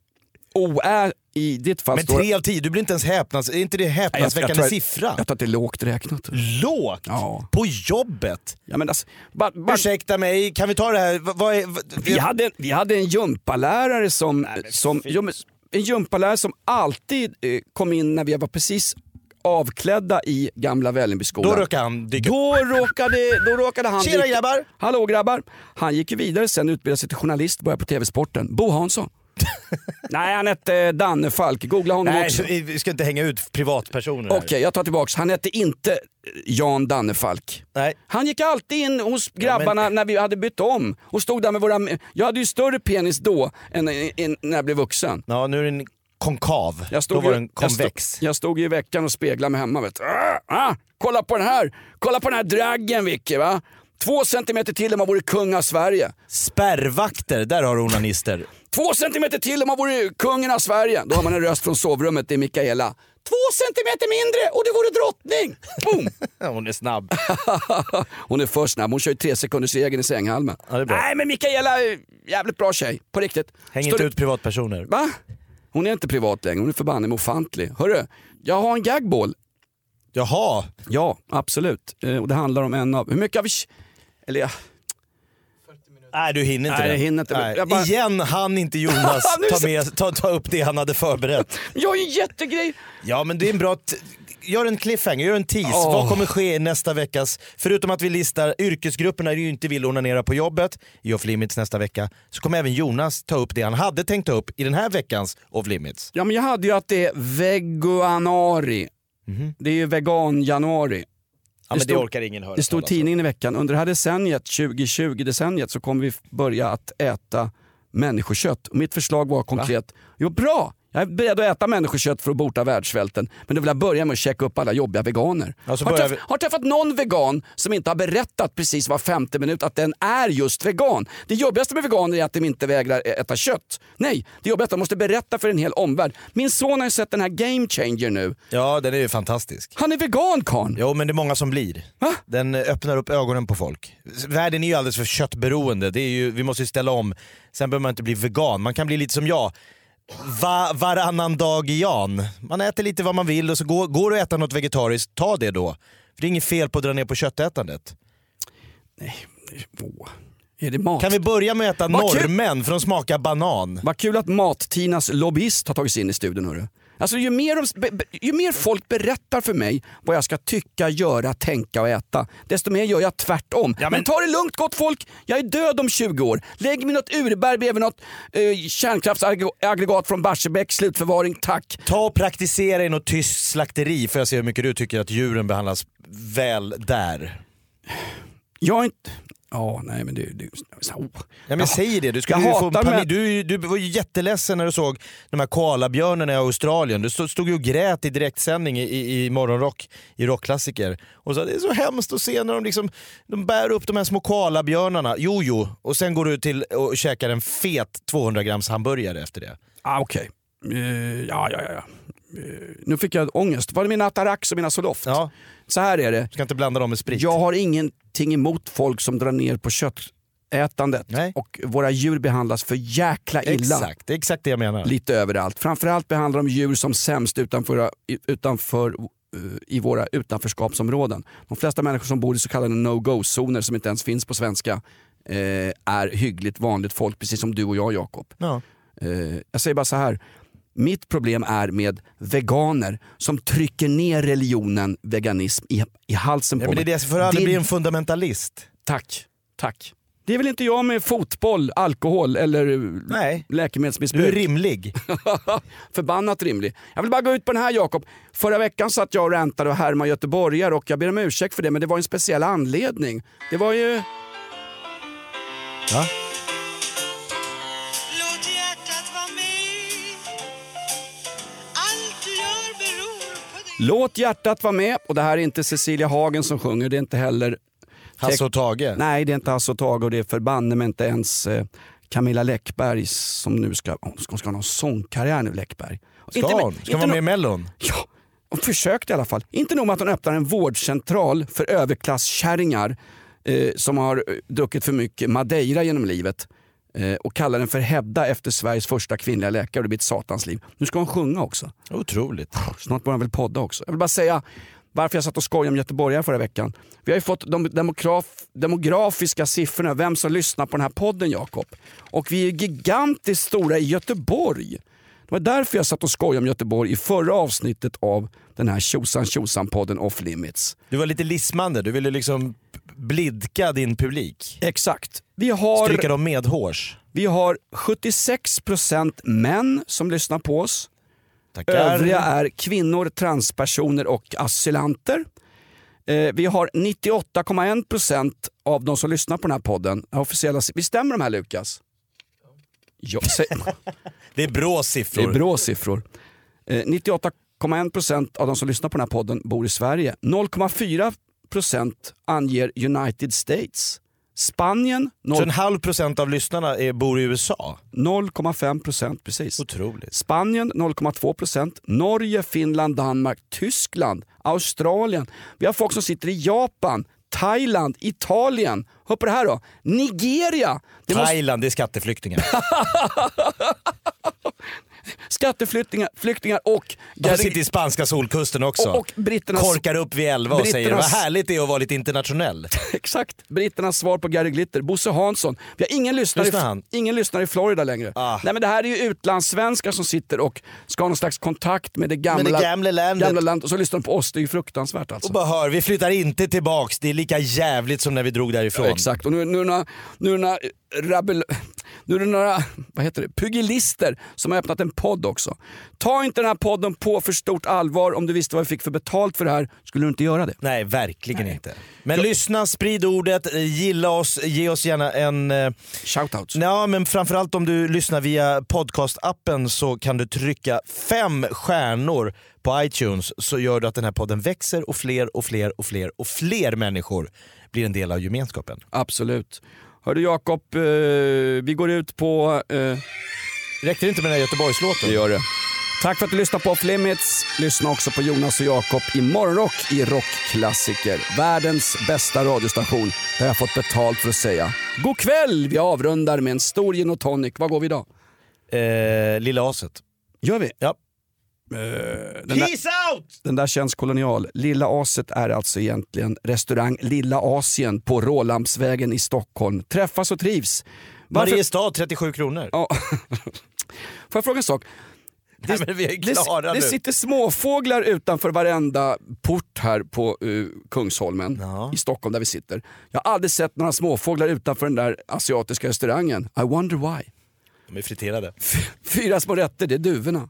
OÄ i ditt fall Men står... tre av tio, du blir inte ens häpnads... Är inte det Nej, jag- jag häpnadsväckande att- siffra? Jag tror att det är lågt räknat. Lågt? Ja. På jobbet? Ja, men alltså, ba, ba, Ursäkta mig, kan vi ta det här? Vad, är, vad, vi, hade, vi hade en gympalärare som, som ja, men en gympalärare som alltid eh, kom in när vi var precis avklädda i gamla Vällingbyskolan. Då råkade han dyka Då råkade, då råkade han Tjena, grabbar! Hallå grabbar! Han gick ju vidare sen utbildade sig till journalist, började på TV-sporten. Bo Hansson. Nej, han hette Danne Falk. Googla honom Nej, också. vi ska inte hänga ut privatpersoner. Okej, jag tar tillbaks. Han hette inte Jan Dannefalk. Nej. Han gick alltid in hos grabbarna när vi hade bytt om och stod där med våra... Jag hade ju större penis då än, än när jag blev vuxen. Ja, nu är den konkav. Jag stod, Då var ju- den jag, stod, konvex. jag stod i veckan och speglade mig hemma. Vet. Ah, ah, kolla på den här! Kolla på den här draggen Vicky va! Två centimeter till om man vore kung av Sverige. Spärrvakter, där har du onanister. Två centimeter till om man vore kungen av Sverige. Då har man en röst från sovrummet, det är Mikaela. Två centimeter mindre och du vore drottning! Boom! Hon är snabb. Hon är för snabb, hon kör ju tre sekunders regeln i sänghalmen. Ja. Nej men Mikaela, är jävligt bra tjej. På riktigt. Häng Står inte ut privatpersoner. Va? Hon är inte privat längre, hon är förbanne med ofantlig. Hörru, jag har en gagball. Jaha. Ja, absolut. Eh, och det handlar om en av... Hur mycket har vi... Eller ja, Nej du hinner inte Nej, det. jag hinner inte. Jag bara- Igen han inte Jonas ta, med, ta, ta upp det han hade förberett. jag har ju en jättegrej. Ja men det är en bra... Gör en cliffhanger, gör en tease. Åh. Vad kommer ske i nästa veckas... Förutom att vi listar yrkesgrupperna du inte vill onanera på jobbet i Off Limits nästa vecka, så kommer även Jonas ta upp det han hade tänkt ta upp i den här veckans Off Limits. Ja men jag hade ju att det är veganuari. Det är ju vegan-januari. Ja, men det stod- orkar ingen höra Det stod i tidningen i veckan, under det här decenniet, 2020-decenniet, så kommer vi börja att äta människokött. Och mitt förslag var konkret, jo bra, jag är beredd att äta människokött för att bota världssvälten. Men då vill jag börja med att checka upp alla jobbiga veganer. Ja, så har, träff, vi- har träffat någon vegan som inte har berättat precis var femte minut att den är just vegan. Det jobbigaste med veganer är att de inte vägrar äta kött. Nej, det jobbigaste är att de måste berätta för en hel omvärld. Min son har ju sett den här Game Changer nu. Ja den är ju fantastisk. Han är vegan karln. Jo men det är många som blir. Va? Den öppnar upp ögonen på folk. Världen är ju alldeles för köttberoende, det är ju, vi måste ju ställa om. Sen behöver man inte bli vegan, man kan bli lite som jag. Va, varannan dag Jan. Man äter lite vad man vill och så går, går det att äta något vegetariskt, ta det då. För det är inget fel på att dra ner på köttätandet. Åh, Är det mat? Kan vi börja med att äta Vad kul! norrmän för de smakar banan? Vad kul att Mat-Tinas lobbyist har tagit sig in i studion. Hörru. Alltså, ju, mer de, ju mer folk berättar för mig vad jag ska tycka, göra, tänka och äta, desto mer gör jag tvärtom. men... ta det lugnt gott folk, jag är död om 20 år. Lägg mig något urberg bredvid något eh, kärnkraftsaggregat från Barsebäck, slutförvaring, tack. Ta och praktisera i något tyst slakteri för att se hur mycket du tycker att djuren behandlas väl där. Jag är inte... Ja, nej men det... det oh. Ja, men säger det, du, skulle Jag få med- Du, du var ju jätteledsen när du såg de här koalabjörnarna i Australien. Du stod, ju och grät i direktsändning i, i, i morgonrock i rockklassiker. Och så, det är så hemskt att se när de, liksom, de bär upp de här små koalabjörnarna. Jo, jo. Och sen går du till och käkar en fet 200 grams hamburgare efter det. Ah, Okej. Eh, ja, ja, ja, ja. nu fick jag ångest. Var det mina Atarax och mina Zoloft? Ja. Så här är det. Ska inte blanda dem med sprit. Jag har ingenting emot folk som drar ner på köttätandet och våra djur behandlas för jäkla illa. Exakt, det är exakt det jag menar. Lite överallt. Framförallt behandlar de djur som sämst utanför, utanför eh, i våra utanförskapsområden. De flesta människor som bor i så kallade no-go-zoner som inte ens finns på svenska eh, är hyggligt vanligt folk, precis som du och jag Jakob. Ja. Eh, jag säger bara så här. Mitt problem är med veganer som trycker ner religionen veganism i, i halsen Ja, på men det är mig. det, för aldrig bli en fundamentalist. Tack, tack. Det är väl inte jag med fotboll, alkohol eller Nej. läkemedelsmissbruk. Du är rimlig. Förbannat rimlig. Jag vill bara gå ut på den här Jakob. Förra veckan satt jag och rantade och härmade göteborgare och jag ber om ursäkt för det men det var en speciell anledning. Det var ju... Ja. Låt hjärtat vara med. Och det här är inte Cecilia Hagen som sjunger, det är inte heller... Hasse och Tage? Nej, det är inte Hasse och Tage och det är förbanne men inte ens eh, Camilla Läckberg som nu ska... Hon ska, ha någon sångkarriär nu, Läckberg. Ska Inte- hon? Ska inte hon vara med i Mellon? Ja, hon försökte i alla fall. Inte nog med att hon öppnar en vårdcentral för överklasskärringar eh, som har eh, druckit för mycket Madeira genom livet och kallar den för Hedda efter Sveriges första kvinnliga läkare det blir ett satans liv. Nu ska hon sjunga också. Otroligt. Snart börjar hon väl podda också. Jag vill bara säga varför jag satt och skojade om göteborgare förra veckan. Vi har ju fått de demograf, demografiska siffrorna, vem som lyssnar på den här podden Jakob. Och vi är gigantiskt stora i Göteborg. Det var därför jag satt och skojade om Göteborg i förra avsnittet av den här tjosan tjosan podden Off Limits. Du var lite lismande, du ville liksom blidka din publik. Exakt. Vi har, Stryka dem medhårs. vi har 76% män som lyssnar på oss. Tackar. Övriga är kvinnor, transpersoner och asylanter. Eh, vi har 98,1% av de som lyssnar på den här podden, officiella, vi stämmer de här Lukas? Ja, Det är bra det siffror. är bra siffror. Eh, 98,1% av de som lyssnar på den här podden bor i Sverige. 0,4% anger United States. Spanien Så 0, en halv procent av lyssnarna är, bor i USA? 0,5% precis. Otroligt. Spanien 0,2%, Norge, Finland, Danmark, Tyskland, Australien. Vi har folk som sitter i Japan, Thailand, Italien. Hör på det här då. Nigeria. Det måste, Thailand, det är skatteflyktingar. skatteflyktingar flyktingar och... De sitter i spanska solkusten också. Och, och britternas, Korkar upp vid elva och säger vad härligt det är att vara lite internationell. Exakt, britternas svar på Gary Glitter. Bosse Hansson. Vi har ingen lyssnare, Lyssnar i, ingen lyssnare i Florida längre. Ah. Nej men det här är ju utlandssvenskar som sitter och ska ha någon slags kontakt med det gamla, Med det gamla landet. gamla. Och så lyssnar de på oss, det är ju fruktansvärt alltså. Och bara hör, vi flyttar inte tillbaks, det är lika jävligt som när vi drog därifrån. Ja, exakt, och nu, nu, är det några, nu, är det några, rabbel, nu är det några vad heter det, pugilister som har öppnat en podd också. Ta inte den här podden på för stort allvar. Om du visste vad vi fick för betalt för det här skulle du inte göra det. Nej, verkligen inte. Men lyssna, sprid ordet, eh, gilla oss, ge oss gärna en... eh, Shoutouts. Ja, men framförallt om du lyssnar via podcastappen så kan du trycka fem stjärnor på iTunes så gör du att den här podden växer och fler och fler och fler och fler människor blir en del av gemenskapen. Absolut. Hördu Jakob, eh, vi går ut på... Eh, Räckte det inte med den här Göteborgslåten? det gör det. Tack för att du lyssnade på Off Limits. Lyssna också på Jonas och Jakob i Morgonrock i Rockklassiker. Världens bästa radiostation. Har jag fått betalt för att säga. God kväll! Vi avrundar med en stor gin och tonic. Var går vi idag? Eh, Lilla Aset. Gör vi? Ja. Den där, Peace out! den där känns kolonial. Lilla Aset är alltså egentligen restaurang Lilla Asien på Rålambsvägen i Stockholm. Träffas och trivs. Varför- Mariestad 37 kronor. Ja. Får jag fråga en sak? Det, Nej, men vi är klara det, det sitter småfåglar utanför varenda port här på uh, Kungsholmen Ja. i Stockholm där vi sitter. Jag har aldrig sett några småfåglar utanför den där asiatiska restaurangen. I wonder why. De är friterade. Fyra små rätter, det är duvorna.